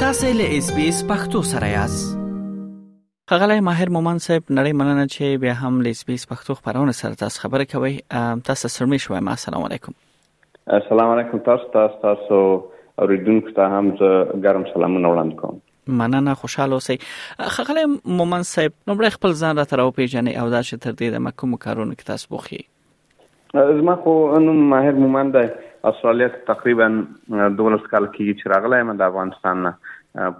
تاسو له اس بي اس پختو سره یاست خغلی ماهر مومن صاحب نړۍ مننه چې بیا هم له اس بي اس پختو خبرونه سره تاسو خبرې کوي تاسو سره مې شوم السلام علیکم السلام علیکم تاسو تاسو تاسو اوریدونکو ته هم زه ګرم سلامونه وړاندې کوم مننه خوشاله اوسئ خغلی مومن صاحب نو بل خپل ځان را تر او پیژنې او دا چې تر دې د مکه مکرونو کې تاسو بوخي زما خو نوم ماهر مومند دی استرالیا ته تقریبا دولس کال کېږي چې راغلی یم د افغانستان نه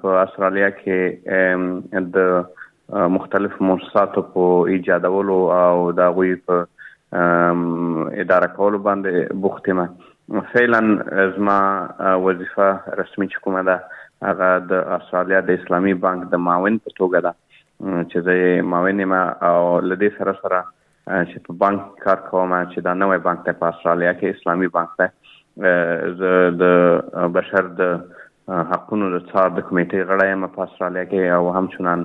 په استرالیا کې د مختلف موسساتو په ایجادولو او د هغوی په اداره کولو باندې بوخت یم فعلا زما وظیفه رسمي چې کومه ده هغه د استرالیا د اسلامي بانک د معاون په توګه ده چې زه معاون یم او لدې سره سره چې په بانک کې کار کوم چې دا نوی بانک دی په استرالیا کې اسلامي بانک دی زه د بشر د حقونو د څار د کمیټې غړی یم په استرالیا کې او همچنان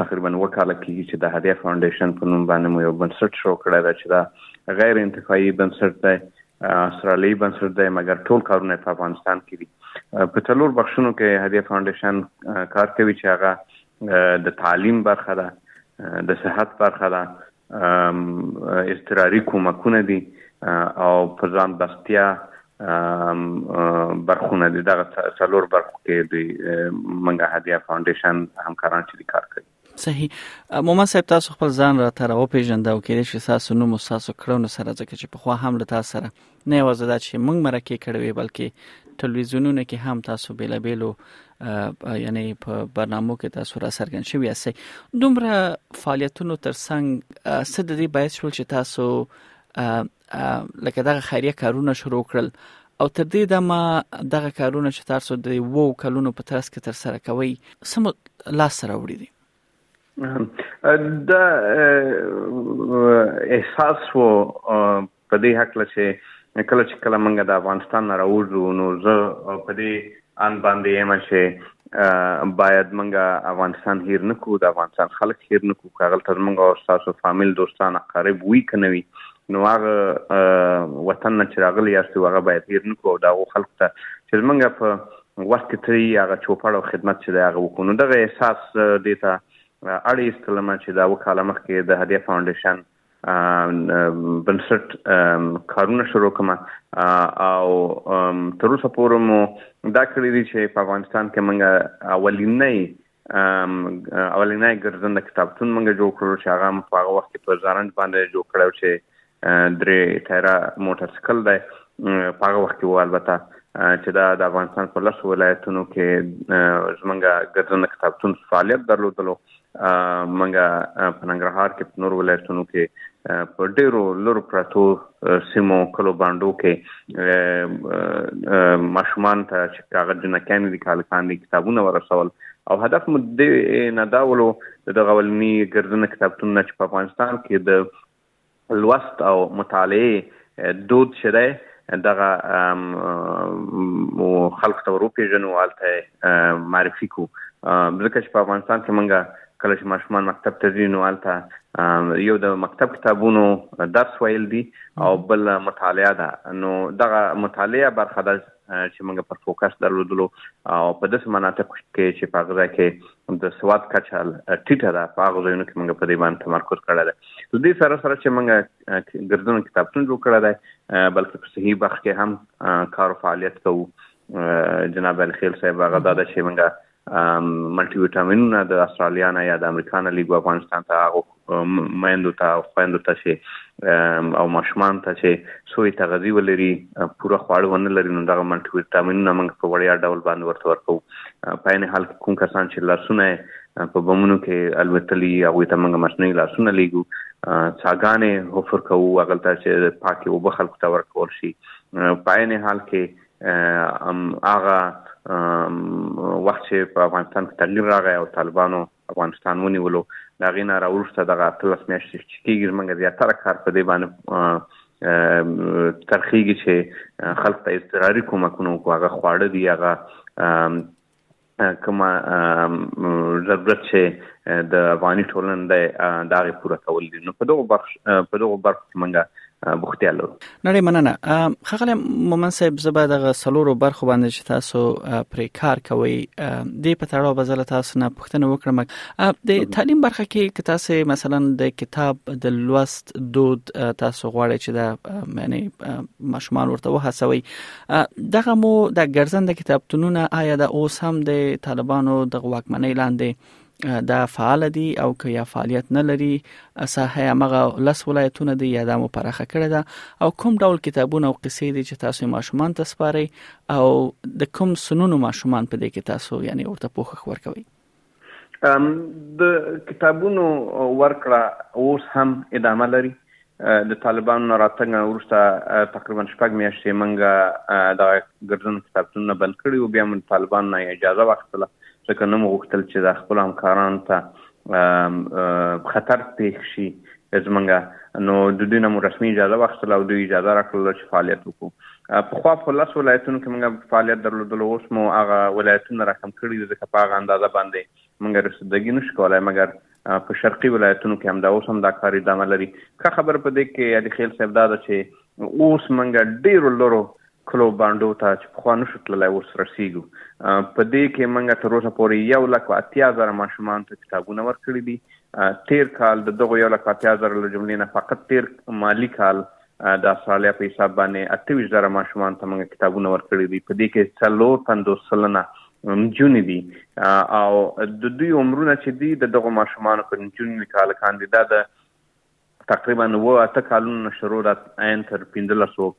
تقریبا وکاله کیږي چې د هدیه فاونډیشن په نوم باندې مو یو بنسټ شروع کړی دی چې دا غیر انتفاعي بنسټ دی استرالیي بنسټ دی مګر ټول کارونه په افغانستان کې دي په څلور بخشونو کې هدیه فاونډیشن کار کوي چې هغه د تعلیم برخه ده د صحت برخه ده اضطراري کومکونه دي او په ځان بستیا برخونه دي دغه څلور برخو کې دوی منګه هدیه فاونډیشن همکاران چې کار کوي صحیح مومن صاحب تاسو خپل ځان را تر او پیژندو کې شي تاسو نو تاسو کړو سره ځکه چې په خو هم له تاسو سره نه یوازې دا چې موږ مرکه کړې وي بلکې ټلویزیونونو کې هم تاسو بیل بیلو یعنی په برنامو کې تاسو را سرګن شوی یاست دومره فعالیتونو ترڅنګ څه د دې باعث شول چې تاسو لکه دغه خیریه کارونه شروع کړل او تر دې دمه دغه کارونه چې تاسو د وو کلونو په ترڅ کې تر سره کوي سم لاس راوړي دي دا احساس وو په دې حق له چې کله چې کله موږ د افغانستان نه راوځو نو زه په دې ان باندې یم چې باید موږ افغانستان هیر نه کو د افغانستان خلک هیر نه کو کاغل تر موږ او تاسو فامیل دوستان قریب وی کنه وی نو هغه وطن نه چې راغلی یاست هغه باید هیر نه کو دا خلک ته چې موږ په وخت کې تري هغه چوپړ او خدمت چې دی هغه وکړو نو دغه احساس دې ته اړ ایستلم چې دا اوه کاله مخکې د هدیه فاونډیشن بنسټ کارونه شروع کوم او تر اوسه پورې مو دا کړی دی چې په افغانستان کې موږ اولینی اولنی ګرځنده کتابتون موږ جوړ کړو چې هغه په هغه وخت کې په زارنج باندې جوړ کړو چې درې ټایره موټر سایکل دی په هغه وخت کې و البته چې دا د افغانستان په لس ولایتونو کې زمونږ ګرځنده کتابتون فعالیت درلودلو منګه په ننګرهار کې په نور ولایتونو کې په ډیرو لور پرتو سیمو کلو بانډو کې ماشومان ته چې کاغه جنکان دي کالکان دي کتابونه ورسول او هدف مو د نه داولو د غولنی ګرځنه کتابتون نه چې په افغانستان کې د لوست او مطالعه دود شری دغه خلق ته وروپیژنو الته معرفي کو ځکه چې په افغانستان کې منګه کله چې ماشومان مکتب ته ځي نو هلته یو د مکتب کتابونو درس ویل دي او بل مطالعه ده نو دغه مطالعه برخه ده چې موږ پر فوکس درلودلو او په داسې مناطق کې چې په غزا کې د سواد کچه ټیټه ده په هغه ځایونو کې موږ په دې باندې تمرکز کړی دی د دې سره سره چې موږ ګرځون کتابتون جوړ کړی دی بلکې په صحي بخش کې هم کار فعالیت کوو جناب الخیل صاحب هغه دا چې موږ ملټي ویټامینونه د استرالیا نه یا د امریکا نه لیږو افغانستان ته هغو میندو ته او خویندو ته چې او ماشومان ته چې سوی تغذی ولري پوره خواړه ونه لري نو دغه ملټي ویټامینونه موږ په وړیا ډول باندې ورته ورکو په عین حال کې کوم کسان چې لاسونه په بمونو کې الوتلي هغوی ته موږ مصنوعي لاسونه لیږو څاګانې حفر کوو هغلته چې پاکې اوبه خلکو ته ورکول شي په عین حال کې هغه وخت چې په افغانستان کې تغییر راغی او طالبانو افغانستان ونیولو د هغې نه راوروسته دغه اتلس میاشتې چې کېږي زموږ زیاتره کار په دې باندې ترخیږي چې خلک ته اضطراري کومکونه وکړو هغه خواړه دي هغه کوم ضرورت چې د افغاني ټولنې دی دا غي پوره کول دي نو په دغه برخ په دغه برخ کې منګه بوختیا لرو نړۍ مننه خغل مومن صاحب زبا د سلورو برخو باندې چې تاسو پرې کار کوي د پتاړو بزله تاسو نه پوښتنه وکړم د تعلیم برخه کې که تاسو مثلا د کتاب د لوست دود تاسو غواړئ چې د یعنی ماشومان ورته وهڅوي دغه مو د ګرځنده کتابتونونه آیا د اوس هم د طالبانو د واکمنۍ لاندې د فعال دي او که یا فعالیت نه لري ساحه مغه لس ولایتونه دي یا د مو پراخه کړی ده او کوم ډول کتابونه او قصې دي چې تاسو ماشومان تاسو او د کوم سنونو ماشومان په دې کې تاسو یعنی ورته پوښښ ورکوي د کتابونو ورکړه اوس هم ادامه لري. د طالبانو نه راتګ نه وروسته تقریبا شپږ میاشتې موږ دا ګرځنو کتابتونونه بند کړي او بیا موږ طالبانو نه اجازه واخیستله ځکه نه مو غوښتل چې دا خپل همکارانو ته خطر پېښ شي زمونږ نو د دوی نه مو رسمي اجازه واخیستله او دوی اجازه راکړله چې فعالیت وکړو. پخوا په لس ولایتونو کې مونږ فعالیت درلودلو، اوس مو هغه ولایتونه راکم کړي دي، ځکه په هغه اندازه باندې مونږ رسیدګي نشو کولای، مګر په شرقي ولایتونو کې همدا اوس هم دا کار ادامه لري. ښه خبره په دې کې علي خیل صاحب دا ده چې اوس مونږ ډېرو لرو کلو بانډو ته چې پخوا نشو تللی اوس رسیږو په دې کې موږ تر اوسه پورې یو لک او اتیا زره ماشومانو ته کتابونه ورکړي دي تیر کال د دغو یو لک او اتیا زره له جملې نه فقط تیر مالي کال د استرالیا په حساب باندې اته ویشت زره ماشومانو ته موږ کتابونه ورکړي دي په دې کې څلور پنځوس سلنه نجونې دي او د دوی عمرونه چې دي د دغو ماشومانو په نجونو نکاح کاندي دا د تقریبا اوه اته کالونو نه شروع دا عین تر پنځلسو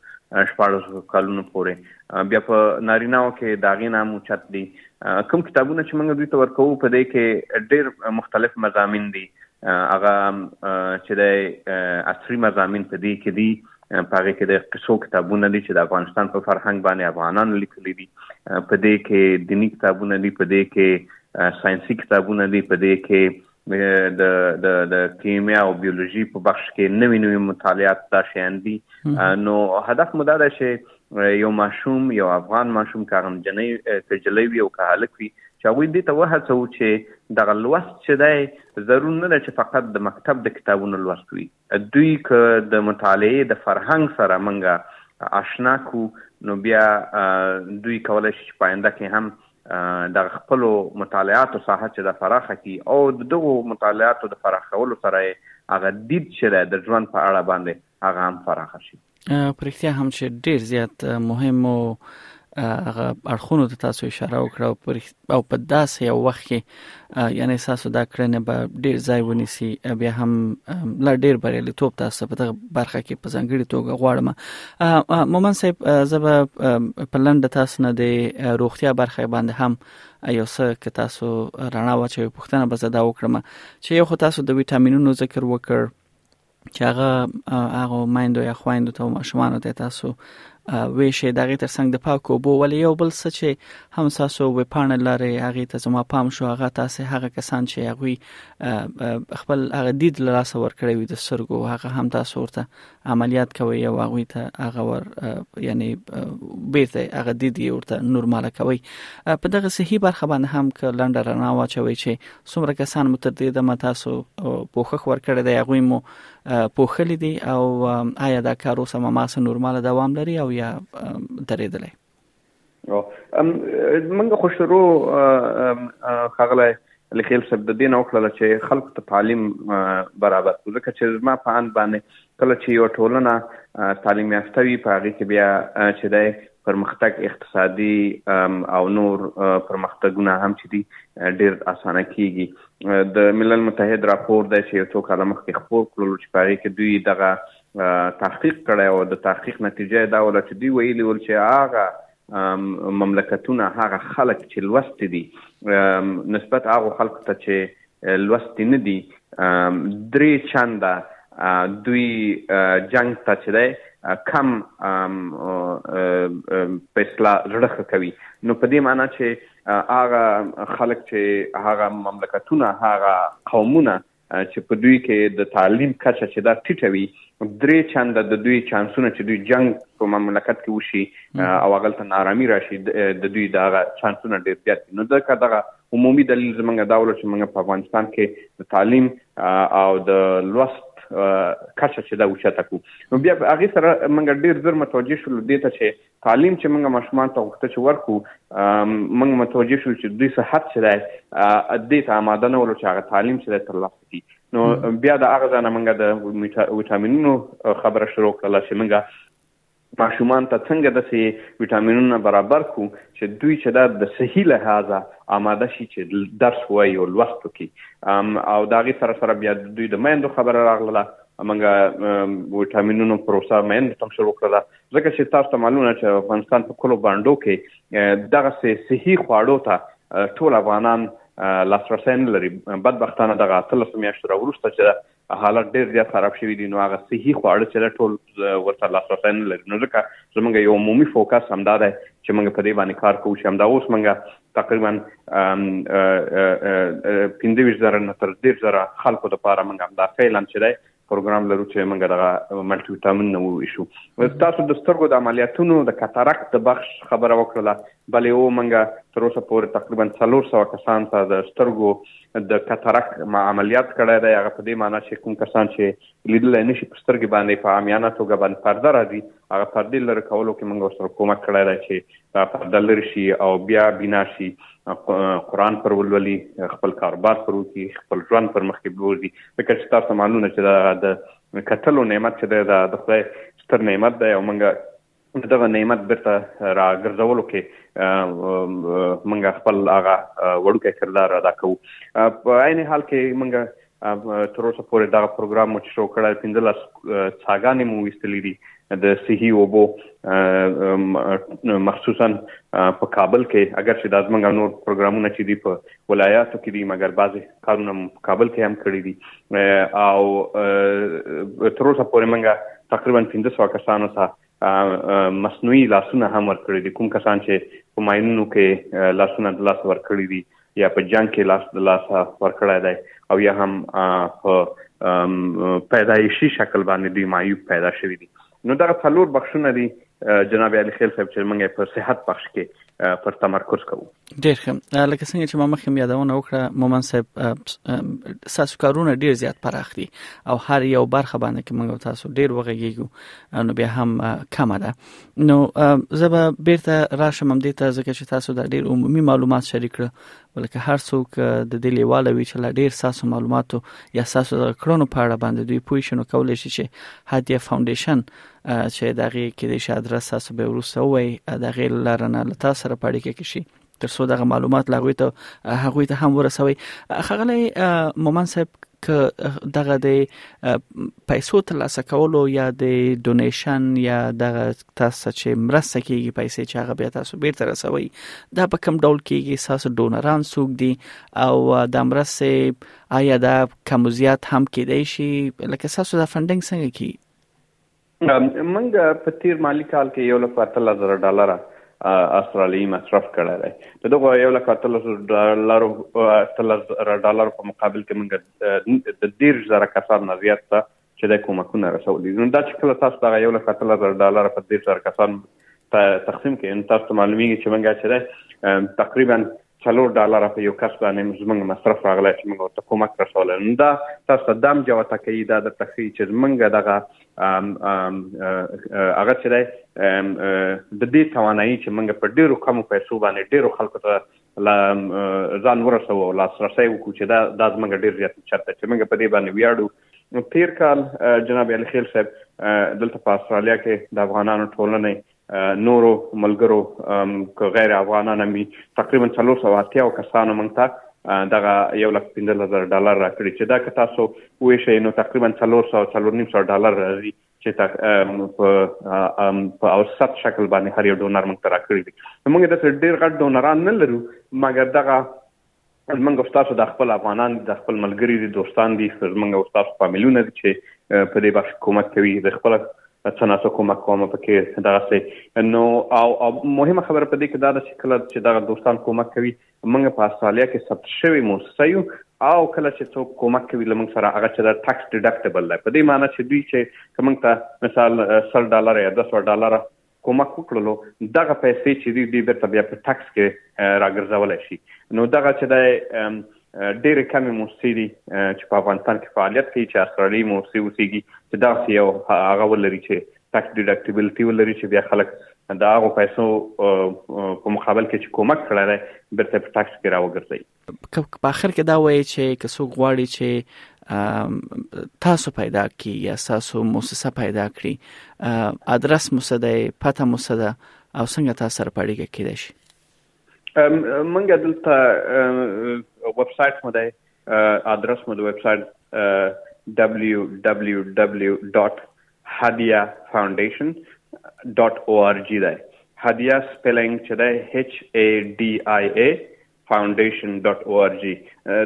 شپاړسو کالونو پورې بیا په نارینهوو کې د هغې نام اوچت دي کوم کتابونه چې موږ دوی ته ورکوو په دې کې ډېر مختلف مضامین دي هغه چې د عصري مضامین په دې کې دي په هغه کې د قصو کتابونه دي چې د افغانستان په فرهنګ باندې افغانانو لیکلي دي په دې کې دینی کتابونه دي په دې کې ساينسي کتابونه دي په دې کې د د د کیمیا او بیولوژي په بخش کې نوې نوې مطالعات دا شیان دي نو هدف مو دا ده چې یو ماشوم یو افغان ماشوم که هغه نجلۍ که جلۍ وي او که هلک وي چې هغوی دې ته وهڅوو چې دغه لوست چې دی ضرور نه ده چې فقط د مکتب د کتابونو لوست وي دوی که د مطالعې د فرهنګ سره مونږ اشنا کړو نو بیا دوی کولای شي چې په آینده کې هم دغه خپلو مطالعاتو ساحه چې د فراخه کړي او د دغو مطالعاتو د فراخ کولو سره یې هغه دید چې دی د ژوند په اړه باندې هغه هم فراخه شي. په رښتیا هم چې ډیر زیات مهم او هغه اړخونو ته تاسو اشاره وکړه او په داسې یو وخت کې یعنی تاسو دا کړنه به ډیر ځای ونیسي بیا هم لا ډیر بریالیتوب تاسو په دغه برخه کې په ځنګړي توګه غواړم مومن صاحب زبا په لنډه تاسو نه د روغتیا برخه باندې هم یو څه که تاسو رڼا واچوي پښتنه به زده وکړم چې یو خو تاسو د ویټامینونو ذکر وکړ چې هغه هغه مایندو یا خويندو ته ماشومان ته تاسو ویشي د غي ترڅنګ د پاکو بو ولې یو بل څه چې هم تاسو وې پانه لارې هغه ته زما پام شو هغه تاسو هغه کسان چې هغه خپل هغه دید له لاس ور کړی وي د سرګو هغه هم تاسو ورته عملیات کوي او هغه ته هغه ور یعنی بیرته هغه دید ورته نورماله کوي په دغه صحیح برخه باندې هم ک لنډه رڼا واچوي چې څومره کسان مو تر دې دمه تاسو پوښښ ورکړی دی هغه مو پوښلې دي او آیا دا کار اوس هم ماسه نورمال دوام لري او یا درېدلی او موږ خو شروع خغله لکیل سب د دین او کړل چې خلکو ته تعلیم برابر ځکه چې زما په ان باندې کله چې یوه ټولنه تعلیم یافته وي په هغې کې بیا چې دی پرمختګ اقتصادي او نور پرمختګونه هم چې دي ډېر اسانه کیږي د ملل متحد راپور دی چې یو څو کاله مخکې خپور کړلو چې په هغې کې دوی دغه تحقیق کړی او د تحقیق نتیجه یې دا وله چې دوی ویلي ول چې هغه مملکتونه هغه خلک چې لوستي دي نسبت هغو خلکو ته چې لوستي نه دي درې چنده دوی جنګ ته چې دی کم په اصطلاح زړه ښه کوي نو په دې معنی چې هغه خلک چې هغه مملکتونه هغه قومونه چې په دوی کې د تعلیم کچه چې دا ټیټه وي درې چنده د دوی چانسونه چې دوی جنگ په مملکت کې وشي او هغه ته نارامي راشي د دوی دا چانسونه ډیر زیات نو دا که دغه عمومي دلیل زمونږ دا ول چې موږ په افغانستان کې د تعلیم او د لوست کچه چې دا اوچته کو نو بیا هغه سره موږ ډیر زر متوجه شول دې ته چې تعلیم چې موږ ماشومان ته غوښته چې ورکو موږ متوجه شو چې دوی صحت چې دی دې ته آماده نه ولو چې هغه تعلیم چې دی ترلاسه کړي نو بیا د هغه ځانه موږ د ویټامینونو خبره شروع کړله چې موږ ماشومان ته څنګه د سي ویټامینونه برابر کو چې دوی چې دا د صحي لحاظه آماده شي چې درس وایي او لوست وکړي او دا غي سره سره بیا دوی د مېندو خبره راغله موږ ویټامینونو پروسه مېندو تم شروع کړله ځکه چې تاسو ته معلومه ده چې افغانستان په کلو بانډو کې دغه سي صحي خواړو ته ټول افغانان لاسرسی نه لري بدبختانه دغه اتلس میاشتو را وروسته چې حالت ډېر زیات خراب شوی دی نو هغه صحي خواړه چې ټول ورته لاسرسی نه لري نو ځکه زمونږ یو عمومي فوکس همدا دی چې موږ په دې باندې کار کوو چې همدا اوس موږ تقریبا پنځه ویشت زره نه تر دېرش زره خلکو لپاره موږ همدا فعلا چې دی پروګرام لرو چې موږ دغه ملټي ویټامین نه وویشو تاسو د سترګو د عملیاتونو د کاتاراکت د بخش خبره وکړه بلې او موږ تر اوسه پورې تقریبا 300 کسان ته د سترګو د کاتاراکت عملیات کړی دی هغه په دې معنی چې کوم کسان چې لیدل نه شي په سترګې باندې په عامیانه توګه باندې پرده راځي هغه پردې لرې کولو کې موږ ورسره کومک کړی دی چې دا پرده لرې شي او بیا بنا شي قرآن پر ولولي خپل کاروبار پر وکړي خپل ژوند پر مخکې بوځي ځکه چې تاسو معلومه چې دا د کتلو نعمت چې دی دا د خدای ستر نعمت دی او موږ دغه نعمت بیرته را ګرځولو کې موږ خپل هغه وړوکی کردار ادا کوو په عین حال کې موږ تر اوسه پورې دغه پروګرام مو چې شروع کړی پنځلس څاګانې مو ویستلې دي د صحي اوبو مخصوصا په کابل کې اگر چې د ازمنګ نور پروګرامونه چې دي په ولایاتو کې دي مګر بعضې کارونه په کابل کې هم کړی دي او تر اوسه پورې موږ تقریبا 1500 کسانو ته مصنوعي لاسونه هم ورکړي دي کوم کسان چې په ماینونو کې لاسونه د لاس ورکړي دي یا په جنگ کې لاس د لاس ورکړی دی او یا هم په پیدایشي شکل باندې دوی معیوب پیدا شوی دي نو دا څلور بخښونه دي جناب علي خیل صاحب چې موږ په صحت بخش کې پر تمرکز کوو ډیر ښه لکه څنګه چې ما مخکې یادونه وکړه مومن صاحب ساسو کارونه ډیر زیات پراخ دي او هر یو برخه باندې کې موږ تاسو ډیر وغږیږو نو بیا هم کم ده نو زه به بیرته راشم هم دې ته ځکه چې تاسو دا ډیر عمومي معلومات شریک کړ ولکه هر څوک د دې لیواله وي چې لا ډیر ساسو معلوماتو یا ساسو د کړنو په اړه باندې دوی پوه شي نو کولای شي چې هدیه فاونډیشن چې دغه کې د شي ادرس تاسو به ورسو وي دغه لارنه لتا سره پاړی کې شي تر څو دغه معلومات لاغوي ته هغه ته هم ورسوي خغلی مومن صاحب ک دغه د پیسو ترلاسه کولو یا د ډونیشن یا دغه تاسو چې مرسته کیږي پیسې چې هغه بیا تاسو بیرته رسوي دا په کم ډول کیږي تاسو ډونران څوک دي او دا مرسته آیا دا کم زیات هم کیدای شي لکه تاسو دا فندینګ څنګه کی موږ په تیر مالی کال کې یو لک اتل زر ډالر استرالیي مصرف کړی دی د دغه یو لک اتل زر ډالر اتل زر ډالر په مقابل کې موږ د 10000 کسان نه زیات چې د کومکونه رسول دي نو دا چې کله تاسو دغه یو لک اتلس زره ډالر په دېرش زره کسان تقسیم کړئ نو تاسو ته معلومیږي چې موږ چې ده تقریبا څلور ډالر په یو کس باندې زمونږ مصرف راغلی چې موږ ورته کومک رسولی نو دا تاسو ته دام جوته کوي دا درته ښیي چې موږ دغه هغه چې دی د دې توانایي چې موږ په ډېرو کمو پیسو باندې ډېرو خلکو ته ځان ورسوو او لاسرسی وکړو چې دا دا زموږ ډېر زیات چرته چې موږ په دې باندې ویاړو نو تیر کال جناب علي خیل صاحب دلته په استرالیا کې د افغانانو ټولنې نورو ملګرو که غیر افغانان هم تقریبا 380 کسانو موږ ته دغه یو لک پنځه هزار ډالر راکړي چې دا که تاسو ویشئ نو تقریبا 300 څلور نیم سوه ډالر راځي چې په اوسط شکل باندې هر یو ډونر موږ ته راکړي دي موږ د ډیر غټ ډونران نه لرو مګر دغه زمونږ او ستاسو دا خپل افغانان دي، دا خپل ملګري دي، دوستان دي، زمونږ او ستاسو فامیلونه دي چې په دې برخه کومک کوي، زه خپله څه ناڅه کومک کوم په کې دغسې نو او, او مهمه خبره په دې کې دا ده چې کله چې دغه دوستان کومک کوي موږ په استرالیا کې ثبت شوی موسسه یو او کله چې څوک کومک کوي لمن سره هغه چې د ټاکس ډیډکټیبل دی په دې معنی چې دوی چې کوم ته مثال 100 ډالر یا 200 ډالر کومک وکړلو دغه پیسې چې دی دی بیرته بیا په ټکس کې راګرځولای شي نو دغه چې دی ډېرې کمې موسسې دي چې په افغانستان کې فعالیت کوي چې استرالیي موسسې اوسېږي چې داسې یو هغه ولري چې ټکس ډیډکټیبلټي ولري چې بیا خلک د هغو پیسو په مقابل کې چې کومک کړی دی بیرته په ټکس کې راوګرځوي که په اخر کې دا وایي چې که څوک غواړي چې تاسو پیدا کی یا تاسو موسسه پیدا کړي ادرس مو څه دی پته مو څه ده او څنګه تاسو سره پړیږي کېدای شي منګه دلته ویب سټ مو دی ادرس مو د ویب سټ www.hadiafoundation.org دی هدیه سپیلینګ چې دی H A D I A foundation.org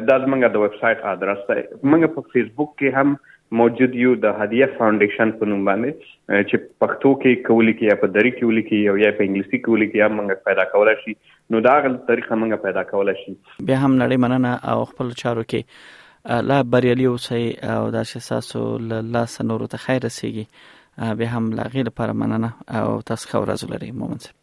دا زمونږ د ویب سایټ آدرس دی مونږ په فیسبوک کې هم موجود یو د هدیه فاونډیشن په نوم باندې چې پښتو کې کولی کې یا په دری کې ولیکي او یا په انګلیسي کې ولیکي یا موږ پیدا کولای شي نو دا غل طریقه موږ پیدا کولای شي بیا هم نړۍ مننه او خپل چارو کې لا بریالي اوسئ او دا چې تاسو له لاس نورو ته خیر رسیږي بیا هم لا غیر لپاره مننه او تاسو خو ورځ لري مومن صاحب